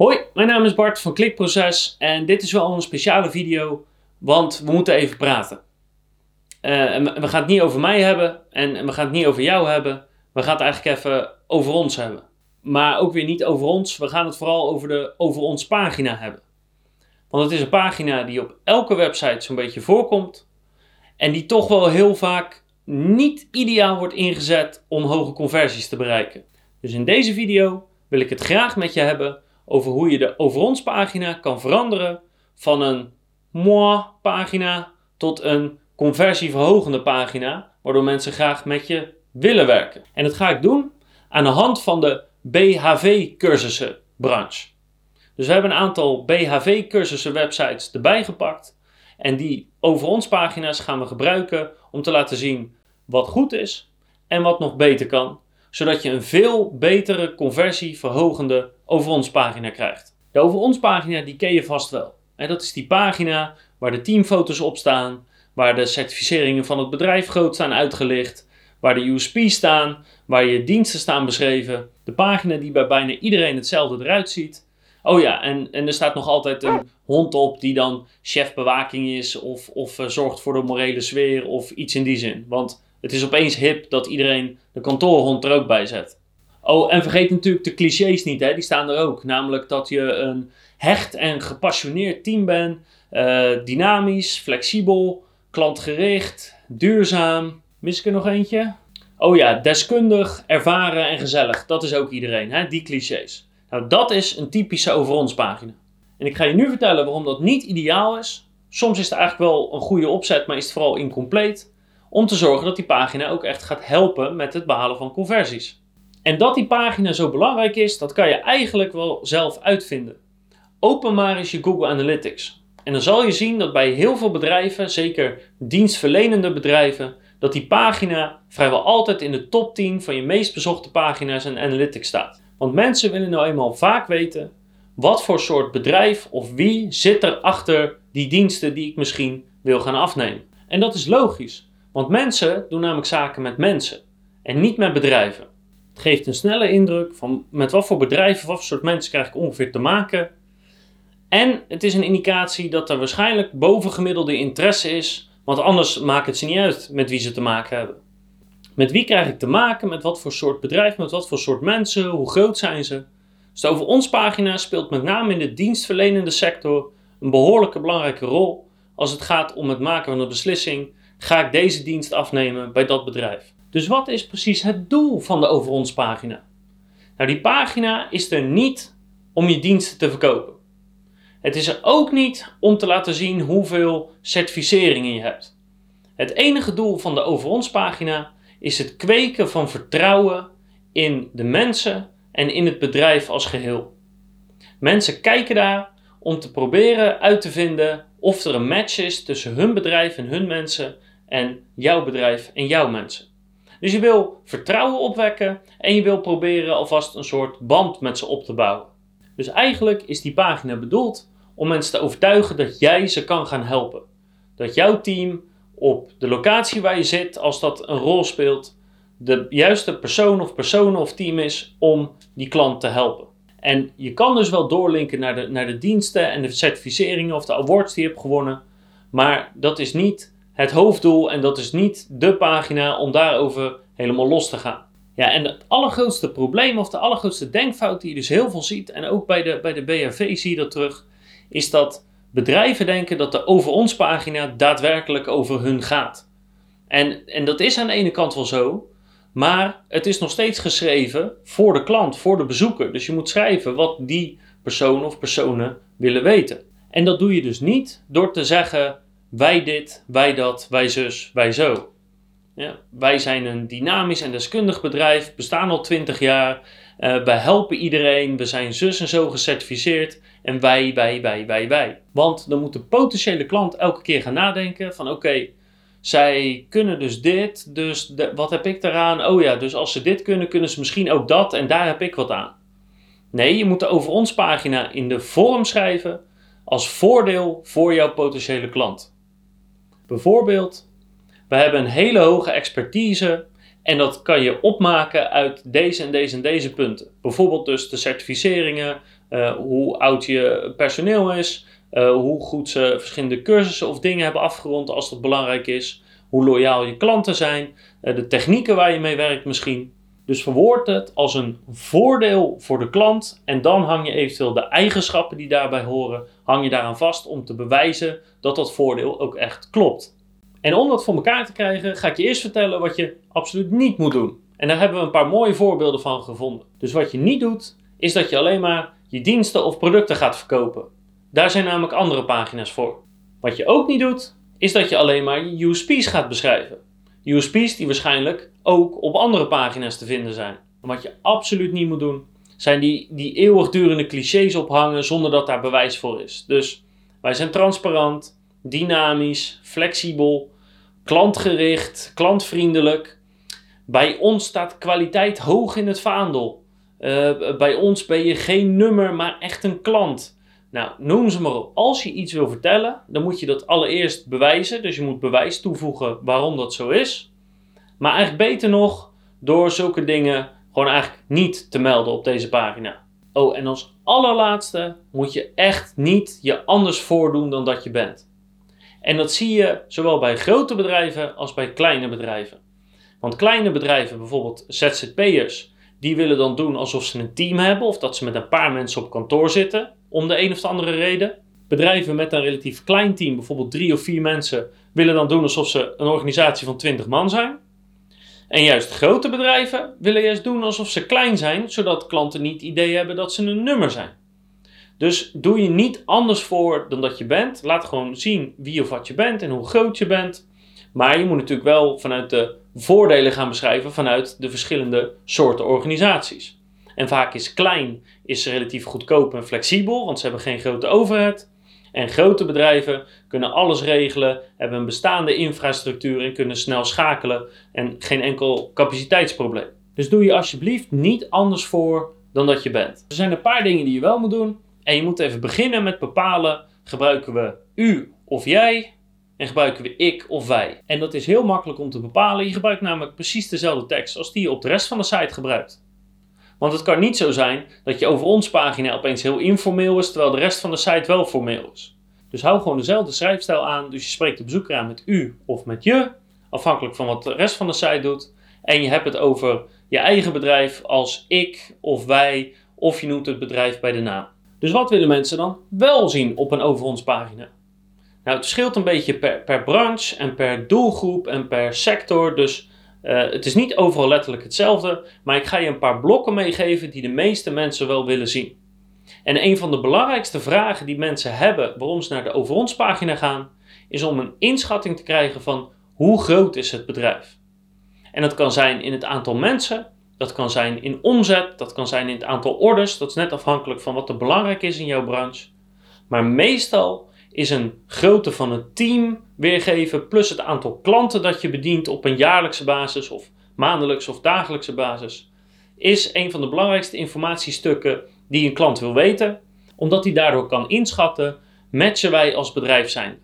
Hoi, mijn naam is Bart van Klikproces en dit is wel een speciale video, want we moeten even praten. Uh, we gaan het niet over mij hebben en we gaan het niet over jou hebben, we gaan het eigenlijk even over ons hebben. Maar ook weer niet over ons, we gaan het vooral over de over ons pagina hebben. Want het is een pagina die op elke website zo'n beetje voorkomt en die toch wel heel vaak niet ideaal wordt ingezet om hoge conversies te bereiken. Dus in deze video wil ik het graag met je hebben over hoe je de over ons pagina kan veranderen van een moi pagina tot een conversieverhogende pagina, waardoor mensen graag met je willen werken. En dat ga ik doen aan de hand van de BHV cursussen branche. Dus we hebben een aantal BHV cursussen websites erbij gepakt en die over ons pagina's gaan we gebruiken om te laten zien wat goed is en wat nog beter kan, zodat je een veel betere conversieverhogende over ons pagina krijgt. De over ons pagina die ken je vast wel. En dat is die pagina waar de teamfoto's op staan, waar de certificeringen van het bedrijf groot staan uitgelicht, waar de USP's staan, waar je diensten staan beschreven. De pagina die bij bijna iedereen hetzelfde eruit ziet. Oh ja, en, en er staat nog altijd een hond op die dan chef bewaking is of, of uh, zorgt voor de morele sfeer of iets in die zin. Want het is opeens hip dat iedereen de kantoorhond er ook bij zet. Oh, en vergeet natuurlijk de clichés niet, hè? die staan er ook. Namelijk dat je een hecht en gepassioneerd team bent, uh, dynamisch, flexibel, klantgericht, duurzaam. Mis ik er nog eentje? Oh ja, deskundig, ervaren en gezellig. Dat is ook iedereen, hè? die clichés. Nou, dat is een typische over ons pagina. En ik ga je nu vertellen waarom dat niet ideaal is. Soms is het eigenlijk wel een goede opzet, maar is het vooral incompleet. Om te zorgen dat die pagina ook echt gaat helpen met het behalen van conversies. En dat die pagina zo belangrijk is, dat kan je eigenlijk wel zelf uitvinden. Open maar eens je Google Analytics. En dan zal je zien dat bij heel veel bedrijven, zeker dienstverlenende bedrijven, dat die pagina vrijwel altijd in de top 10 van je meest bezochte pagina's en analytics staat. Want mensen willen nou eenmaal vaak weten wat voor soort bedrijf of wie zit er achter die diensten die ik misschien wil gaan afnemen. En dat is logisch, want mensen doen namelijk zaken met mensen en niet met bedrijven geeft een snelle indruk van met wat voor bedrijven, wat voor soort mensen krijg ik ongeveer te maken. En het is een indicatie dat er waarschijnlijk bovengemiddelde interesse is, want anders maakt het ze niet uit met wie ze te maken hebben. Met wie krijg ik te maken, met wat voor soort bedrijf, met wat voor soort mensen, hoe groot zijn ze. Dus de over ons pagina speelt met name in de dienstverlenende sector een behoorlijke belangrijke rol als het gaat om het maken van een beslissing. Ga ik deze dienst afnemen bij dat bedrijf? Dus wat is precies het doel van de Over ons pagina? Nou, die pagina is er niet om je diensten te verkopen. Het is er ook niet om te laten zien hoeveel certificeringen je hebt. Het enige doel van de Over ons pagina is het kweken van vertrouwen in de mensen en in het bedrijf als geheel. Mensen kijken daar om te proberen uit te vinden of er een match is tussen hun bedrijf en hun mensen en jouw bedrijf en jouw mensen. Dus je wil vertrouwen opwekken en je wil proberen alvast een soort band met ze op te bouwen. Dus eigenlijk is die pagina bedoeld om mensen te overtuigen dat jij ze kan gaan helpen. Dat jouw team op de locatie waar je zit, als dat een rol speelt, de juiste persoon of personen of team is om die klant te helpen. En je kan dus wel doorlinken naar de, naar de diensten en de certificeringen of de awards die je hebt gewonnen. Maar dat is niet het hoofddoel en dat is niet de pagina om daarover helemaal los te gaan. Ja, en het allergrootste probleem of de allergrootste denkfout die je dus heel veel ziet, en ook bij de, bij de zie je dat terug, is dat bedrijven denken dat de over ons pagina daadwerkelijk over hun gaat. En, en dat is aan de ene kant wel zo, maar het is nog steeds geschreven voor de klant, voor de bezoeker. Dus je moet schrijven wat die persoon of personen willen weten. En dat doe je dus niet door te zeggen wij dit, wij dat, wij zus, wij zo. Ja, wij zijn een dynamisch en deskundig bedrijf, bestaan al 20 jaar. Uh, wij helpen iedereen, we zijn zus en zo gecertificeerd. En wij, wij, wij, wij, wij. Want dan moet de potentiële klant elke keer gaan nadenken van oké, zij kunnen dus dit, dus wat heb ik daaraan? Oh ja, dus als ze dit kunnen, kunnen ze misschien ook dat en daar heb ik wat aan. Nee, je moet de over ons pagina in de vorm schrijven als voordeel voor jouw potentiële klant. Bijvoorbeeld, we hebben een hele hoge expertise en dat kan je opmaken uit deze en deze en deze punten. Bijvoorbeeld dus de certificeringen, uh, hoe oud je personeel is, uh, hoe goed ze verschillende cursussen of dingen hebben afgerond als dat belangrijk is, hoe loyaal je klanten zijn, uh, de technieken waar je mee werkt misschien. Dus verwoord het als een voordeel voor de klant en dan hang je eventueel de eigenschappen die daarbij horen, hang je daaraan vast om te bewijzen dat dat voordeel ook echt klopt. En om dat voor elkaar te krijgen, ga ik je eerst vertellen wat je absoluut niet moet doen. En daar hebben we een paar mooie voorbeelden van gevonden. Dus wat je niet doet, is dat je alleen maar je diensten of producten gaat verkopen. Daar zijn namelijk andere pagina's voor. Wat je ook niet doet, is dat je alleen maar je USP's gaat beschrijven. USP's die waarschijnlijk ook op andere pagina's te vinden zijn. Wat je absoluut niet moet doen, zijn die, die eeuwigdurende clichés ophangen zonder dat daar bewijs voor is. Dus wij zijn transparant, dynamisch, flexibel, klantgericht, klantvriendelijk. Bij ons staat kwaliteit hoog in het vaandel. Uh, bij ons ben je geen nummer, maar echt een klant. Nou, noem ze maar op. Als je iets wil vertellen, dan moet je dat allereerst bewijzen. Dus je moet bewijs toevoegen waarom dat zo is. Maar eigenlijk beter nog door zulke dingen gewoon eigenlijk niet te melden op deze pagina. Oh, en als allerlaatste moet je echt niet je anders voordoen dan dat je bent. En dat zie je zowel bij grote bedrijven als bij kleine bedrijven. Want kleine bedrijven, bijvoorbeeld ZZP'ers, die willen dan doen alsof ze een team hebben of dat ze met een paar mensen op kantoor zitten, om de een of andere reden. Bedrijven met een relatief klein team, bijvoorbeeld drie of vier mensen, willen dan doen alsof ze een organisatie van 20 man zijn. En juist grote bedrijven willen juist doen alsof ze klein zijn, zodat klanten niet idee hebben dat ze een nummer zijn. Dus doe je niet anders voor dan dat je bent. Laat gewoon zien wie of wat je bent en hoe groot je bent. Maar je moet natuurlijk wel vanuit de voordelen gaan beschrijven vanuit de verschillende soorten organisaties. En vaak is klein is relatief goedkoop en flexibel, want ze hebben geen grote overheid. En grote bedrijven kunnen alles regelen, hebben een bestaande infrastructuur en kunnen snel schakelen en geen enkel capaciteitsprobleem. Dus doe je alsjeblieft niet anders voor dan dat je bent. Er zijn een paar dingen die je wel moet doen. En je moet even beginnen met bepalen: gebruiken we u of jij? En gebruiken we ik of wij? En dat is heel makkelijk om te bepalen. Je gebruikt namelijk precies dezelfde tekst als die je op de rest van de site gebruikt. Want het kan niet zo zijn dat je over ons pagina opeens heel informeel is, terwijl de rest van de site wel formeel is. Dus hou gewoon dezelfde schrijfstijl aan. Dus je spreekt de bezoeker aan met u of met je, afhankelijk van wat de rest van de site doet. En je hebt het over je eigen bedrijf als ik of wij, of je noemt het bedrijf bij de naam. Dus wat willen mensen dan wel zien op een over ons pagina? Nou, het verschilt een beetje per, per branche en per doelgroep en per sector. Dus uh, het is niet overal letterlijk hetzelfde, maar ik ga je een paar blokken meegeven die de meeste mensen wel willen zien. En een van de belangrijkste vragen die mensen hebben waarom ze naar de over ons pagina gaan, is om een inschatting te krijgen van hoe groot is het bedrijf. En dat kan zijn in het aantal mensen, dat kan zijn in omzet, dat kan zijn in het aantal orders, dat is net afhankelijk van wat er belangrijk is in jouw branche. Maar meestal is een grootte van het team weergeven plus het aantal klanten dat je bedient op een jaarlijkse basis of maandelijkse of dagelijkse basis, is een van de belangrijkste informatiestukken die een klant wil weten, omdat hij daardoor kan inschatten, matchen wij als bedrijf zijn.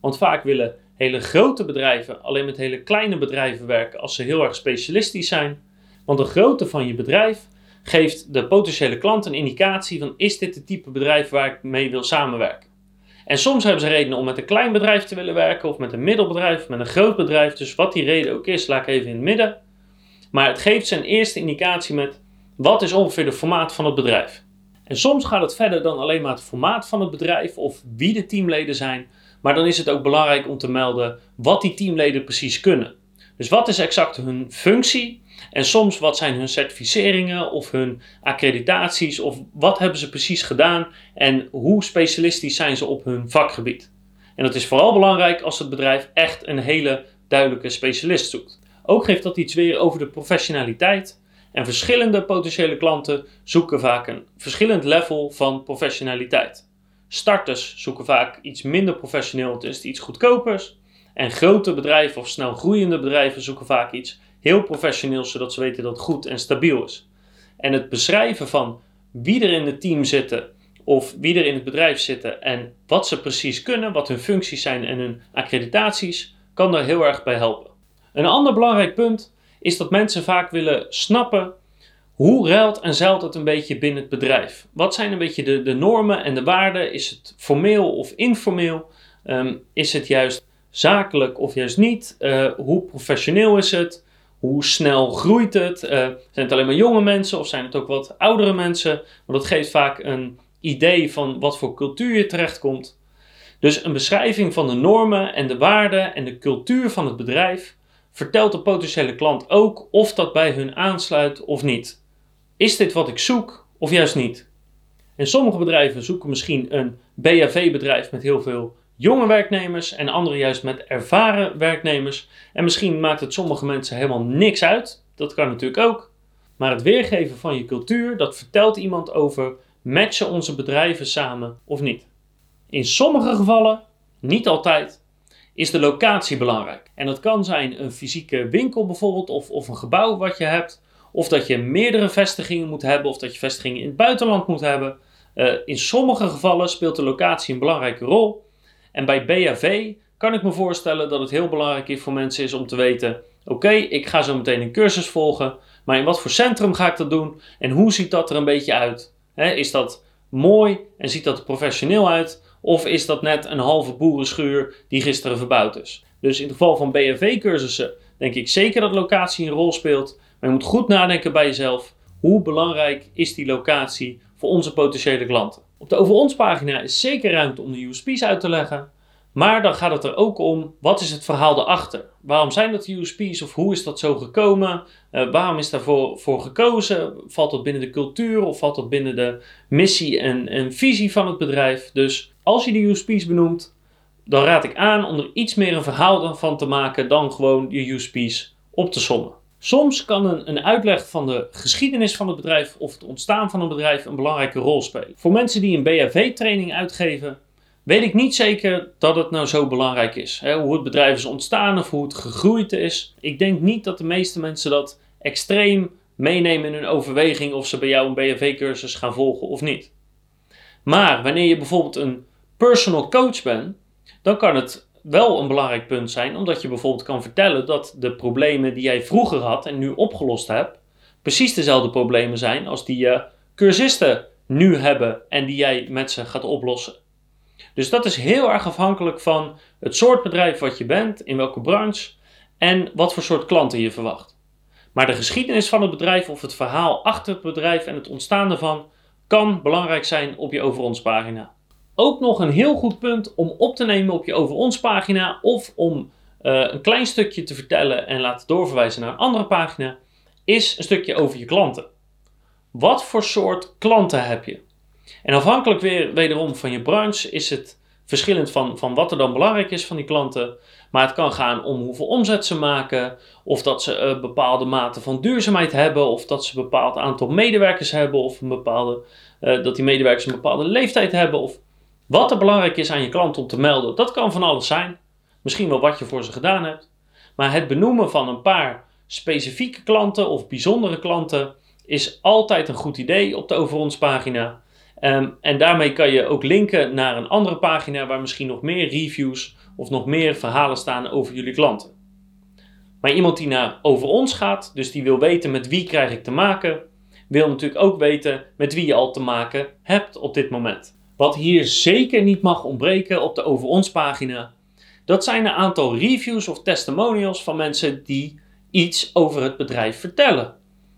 Want vaak willen hele grote bedrijven alleen met hele kleine bedrijven werken als ze heel erg specialistisch zijn. Want de grootte van je bedrijf geeft de potentiële klant een indicatie van is dit het type bedrijf waar ik mee wil samenwerken. En soms hebben ze redenen om met een klein bedrijf te willen werken, of met een middelbedrijf, met een groot bedrijf. Dus wat die reden ook is, laat ik even in het midden. Maar het geeft een eerste indicatie met wat is ongeveer de formaat van het bedrijf. En soms gaat het verder dan alleen maar het formaat van het bedrijf of wie de teamleden zijn. Maar dan is het ook belangrijk om te melden wat die teamleden precies kunnen. Dus wat is exact hun functie en soms wat zijn hun certificeringen of hun accreditaties of wat hebben ze precies gedaan en hoe specialistisch zijn ze op hun vakgebied. En dat is vooral belangrijk als het bedrijf echt een hele duidelijke specialist zoekt. Ook geeft dat iets weer over de professionaliteit. En verschillende potentiële klanten zoeken vaak een verschillend level van professionaliteit. Starters zoeken vaak iets minder professioneel, dus iets goedkopers. En grote bedrijven of snel groeiende bedrijven zoeken vaak iets heel professioneel, zodat ze weten dat het goed en stabiel is. En het beschrijven van wie er in het team zitten of wie er in het bedrijf zitten en wat ze precies kunnen, wat hun functies zijn en hun accreditaties, kan daar heel erg bij helpen. Een ander belangrijk punt is dat mensen vaak willen snappen Hoe ruilt en zeilt het een beetje binnen het bedrijf? Wat zijn een beetje de, de normen en de waarden? Is het formeel of informeel? Ehm, is het juist zakelijk of juist niet? Uh, hoe professioneel is het? Hoe snel groeit het? Uh, zijn het alleen maar jonge mensen of zijn het ook wat oudere mensen? Want dat geeft vaak een idee van wat voor cultuur je terechtkomt. Dus een beschrijving van de normen en de waarden en de cultuur van het bedrijf vertelt de potentiële klant ook of dat bij hun aansluit of niet. Is dit wat ik zoek of juist niet? En sommige bedrijven zoeken misschien een BHV-bedrijf met heel veel jonge werknemers en andere juist met ervaren werknemers. En misschien maakt het sommige mensen helemaal niks uit. Dat kan natuurlijk ook. Maar het weergeven van je cultuur, dat vertelt iemand over matchen onze bedrijven samen of niet. In sommige gevallen, niet altijd, is de locatie belangrijk. En dat kan zijn een fysieke winkel bijvoorbeeld, of, of een gebouw wat je hebt, of dat je meerdere vestigingen moet hebben, of dat je vestigingen in het buitenland moet hebben. Uh, in sommige gevallen speelt de locatie een belangrijke rol. En bij BHV kan ik me voorstellen dat het heel belangrijk is voor mensen is om te weten: oké, ik ga zo meteen een cursus volgen, maar in wat voor centrum ga ik dat doen en hoe ziet dat er een beetje uit? is dat mooi en ziet dat er professioneel uit? Of is dat net een halve boerenschuur die gisteren verbouwd is? Dus in het geval van BHV-cursussen denk ik zeker dat locatie een rol speelt. Maar je moet goed nadenken bij jezelf. Hoe belangrijk is die locatie voor onze potentiële klanten? Op de Over ons pagina is zeker ruimte om de USP's uit te leggen. Maar dan gaat het er ook om, wat is het verhaal erachter? Waarom zijn dat USP's of hoe is dat zo gekomen? Uh, waarom is daarvoor voor gekozen? Valt dat binnen de cultuur of valt dat binnen de missie en, en visie van het bedrijf? Dus als je de USP's benoemt, dan raad ik aan om er iets meer een verhaal van te maken dan gewoon je USP's op te sommen. Soms kan een, een, uitleg van de geschiedenis van het bedrijf of het ontstaan van een bedrijf een belangrijke rol spelen. Voor mensen die een BHV-training uitgeven, weet ik niet zeker dat het nou zo belangrijk is. Hè, hoe het bedrijf is ontstaan of hoe het gegroeid is. Ik denk niet dat de meeste mensen dat extreem meenemen in hun overweging of ze bij jou een BHV-cursus gaan volgen of niet. Maar wanneer je bijvoorbeeld een personal coach bent, dan kan het wel een belangrijk punt zijn, omdat je bijvoorbeeld kan vertellen dat de problemen die jij vroeger had en nu opgelost hebt, precies dezelfde problemen zijn als die je cursisten nu hebben en die jij met ze gaat oplossen. Dus dat is heel erg afhankelijk van het soort bedrijf wat je bent, in welke branche en wat voor soort klanten je verwacht. Maar de geschiedenis van het bedrijf of het verhaal achter het bedrijf en het ontstaan ervan kan belangrijk zijn op je over ons pagina. Ook nog een heel goed punt om op te nemen op je over ons pagina of om uh, een klein stukje te vertellen en laten doorverwijzen naar een andere pagina, is een stukje over je klanten. Wat voor soort klanten heb je? En afhankelijk weer wederom van je branche is het verschillend van, van wat er dan belangrijk is van die klanten. Maar het kan gaan om hoeveel omzet ze maken, of dat ze een bepaalde mate van duurzaamheid hebben, of dat ze een bepaald aantal medewerkers hebben, of een bepaalde, uh, dat die medewerkers een bepaalde leeftijd hebben, of wat er belangrijk is aan je klant om te melden, dat kan van alles zijn. Misschien wel wat je voor ze gedaan hebt. Maar het benoemen van een paar specifieke klanten of bijzondere klanten is altijd een goed idee op de Over ons pagina. Um, en daarmee kan je ook linken naar een andere pagina waar misschien nog meer reviews of nog meer verhalen staan over jullie klanten. Maar iemand die naar over ons gaat, dus die wil weten met wie krijg ik te maken, wil natuurlijk ook weten met wie je al te maken hebt op dit moment. Wat hier zeker niet mag ontbreken op de Over ons pagina, dat zijn een aantal reviews of testimonials van mensen die iets over het bedrijf vertellen.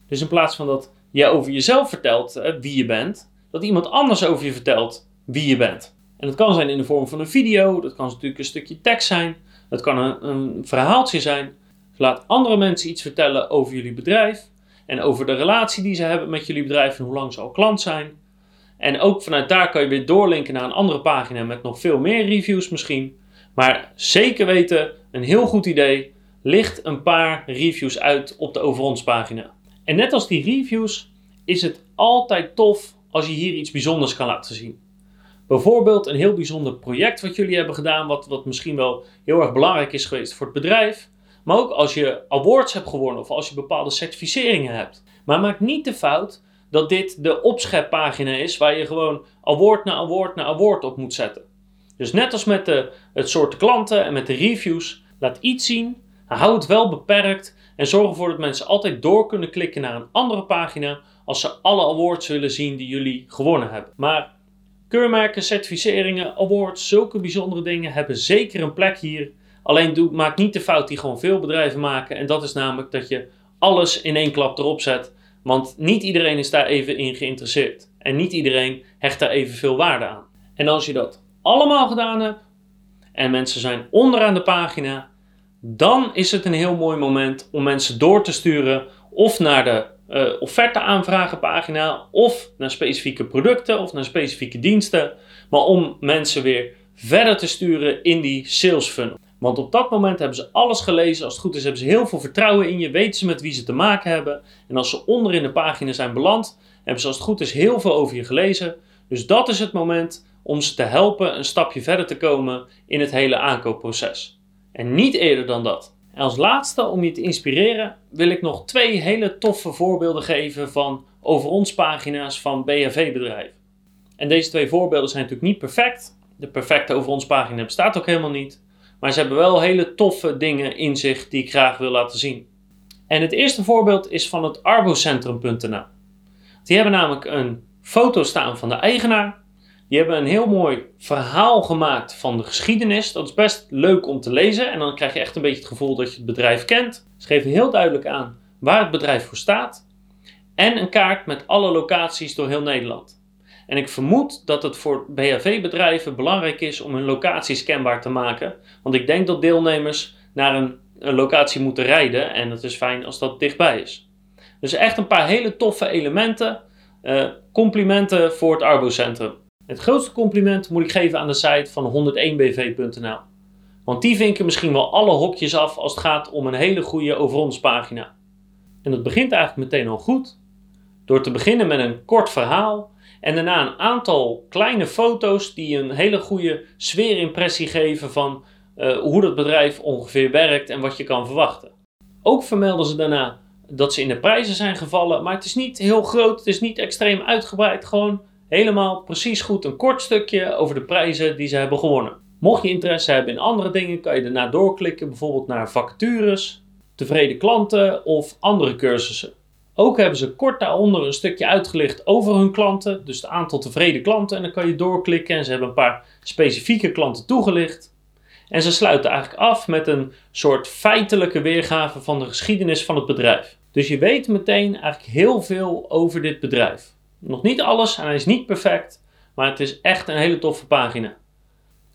Dus in plaats van dat je over jezelf vertelt eh, wie je bent, dat iemand anders over je vertelt wie je bent. En dat kan zijn in de vorm van een video, dat kan natuurlijk een stukje tekst zijn, dat kan een, een verhaaltje zijn. laat andere mensen iets vertellen over jullie bedrijf en over de relatie die ze hebben met jullie bedrijf en hoe lang ze al klant zijn. En ook vanuit daar kan je weer doorlinken naar een andere pagina met nog veel meer reviews misschien. Maar zeker weten, een heel goed idee, licht een paar reviews uit op de Over pagina. En net als die reviews is het altijd tof als je hier iets bijzonders kan laten zien. Bijvoorbeeld een heel bijzonder project wat jullie hebben gedaan, wat, wat misschien wel heel erg belangrijk is geweest voor het bedrijf. Maar ook als je awards hebt gewonnen of als je bepaalde certificeringen hebt. Maar maak niet de fout dat dit de opscheppagina is waar je gewoon award na award na award op moet zetten. Dus net als met de, het soort klanten en met de reviews, laat iets zien, hou het wel beperkt En zorg ervoor dat mensen altijd door kunnen klikken naar een andere pagina als ze alle awards willen zien die jullie gewonnen hebben. Maar keurmerken, certificeringen, awards, zulke bijzondere dingen hebben zeker een plek hier. Alleen maak niet de fout die gewoon veel bedrijven maken. En dat is namelijk dat je alles in één klap erop zet. Want niet iedereen is daar even in geïnteresseerd. En niet iedereen hecht daar evenveel waarde aan. En als je dat allemaal gedaan hebt en mensen zijn onderaan de pagina, dan is het een heel mooi moment om mensen door te sturen of naar de uh, offerte aanvragenpagina of naar specifieke producten of naar specifieke diensten, maar om mensen weer verder te sturen in die sales funnel. Want op dat moment hebben ze alles gelezen. Als het goed is, hebben ze heel veel vertrouwen in je. Weten ze met wie ze te maken hebben. En als ze onder in de pagina zijn beland, hebben ze als het goed is heel veel over je gelezen. Dus dat is het moment om ze te helpen een stapje verder te komen in het hele aankoopproces. En niet eerder dan dat. En als laatste, om je te inspireren, wil ik nog twee hele toffe voorbeelden geven van over ons pagina's van BHV-bedrijven. En deze twee voorbeelden zijn natuurlijk niet perfect. De perfecte over ons pagina bestaat ook helemaal niet. Maar ze hebben wel hele toffe dingen in zich die ik graag wil laten zien. En het eerste voorbeeld is van het arbocentrum.nl. Die hebben namelijk een foto staan van de eigenaar. Die hebben een heel mooi verhaal gemaakt van de geschiedenis. Dat is best leuk om te lezen. En dan krijg je echt een beetje het gevoel dat je het bedrijf kent. Ze geven heel duidelijk aan waar het bedrijf voor staat. En een kaart met alle locaties door heel Nederland. En ik vermoed dat het voor BHV-bedrijven belangrijk is om hun locaties kenbaar te maken. Want ik denk dat deelnemers naar een, een locatie moeten rijden. En het is fijn als dat dichtbij is. Dus echt een paar hele toffe elementen. Uh, complimenten voor het Arbocentrum. Het grootste compliment moet ik geven aan de site van 101bv.nl. Want die vinken misschien wel alle hokjes af als het gaat om een hele goede over ons pagina. En dat begint eigenlijk meteen al goed. Door te beginnen met een kort verhaal en daarna een aantal kleine foto's die een hele goede sfeerimpressie geven van uh, hoe dat bedrijf ongeveer werkt en wat je kan verwachten. Ook vermelden ze daarna dat ze in de prijzen zijn gevallen, maar het is niet heel groot, het is niet extreem uitgebreid, gewoon helemaal precies goed een kort stukje over de prijzen die ze hebben gewonnen. Mocht je interesse hebben in andere dingen, kan je daarna doorklikken, bijvoorbeeld naar vacatures, tevreden klanten of andere cursussen. Ook hebben ze kort daaronder een stukje uitgelicht over hun klanten, dus het aantal tevreden klanten. En dan kan je doorklikken en ze hebben een paar specifieke klanten toegelicht. En ze sluiten eigenlijk af met een soort feitelijke weergave van de geschiedenis van het bedrijf. Dus je weet meteen eigenlijk heel veel over dit bedrijf. Nog niet alles en hij is niet perfect, maar het is echt een hele toffe pagina.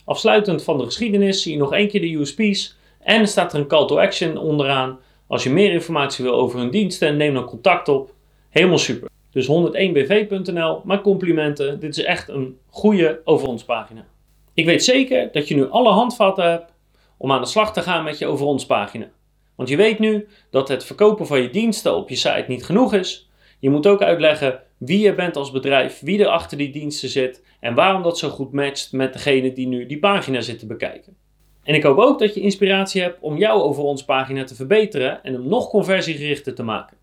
Afsluitend van de geschiedenis zie je nog één keer de USP's en staat er een call to action onderaan. Als je meer informatie wil over hun diensten, neem dan contact op. Helemaal super. Dus 101bv.nl, maar complimenten. Dit is echt een goede over ons pagina. Ik weet zeker dat je nu alle handvatten hebt om aan de slag te gaan met je over ons pagina. Want je weet nu dat het verkopen van je diensten op je site niet genoeg is. Je moet ook uitleggen wie je bent als bedrijf, wie er achter die diensten zit en waarom dat zo goed matcht met degene die nu die pagina zit te bekijken. En ik hoop ook dat je inspiratie hebt om jouw over ons pagina te verbeteren en hem nog conversiegerichter te maken.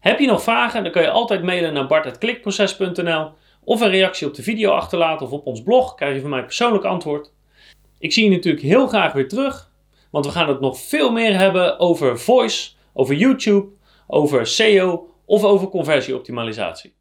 Heb je nog vragen, dan kun je altijd mailen naar bart.klikproces.nl of een reactie op de video achterlaten of op ons blog, krijg je van mij persoonlijk antwoord. Ik zie je natuurlijk heel graag weer terug, want we gaan het nog veel meer hebben over voice, over YouTube, over SEO of over conversieoptimalisatie.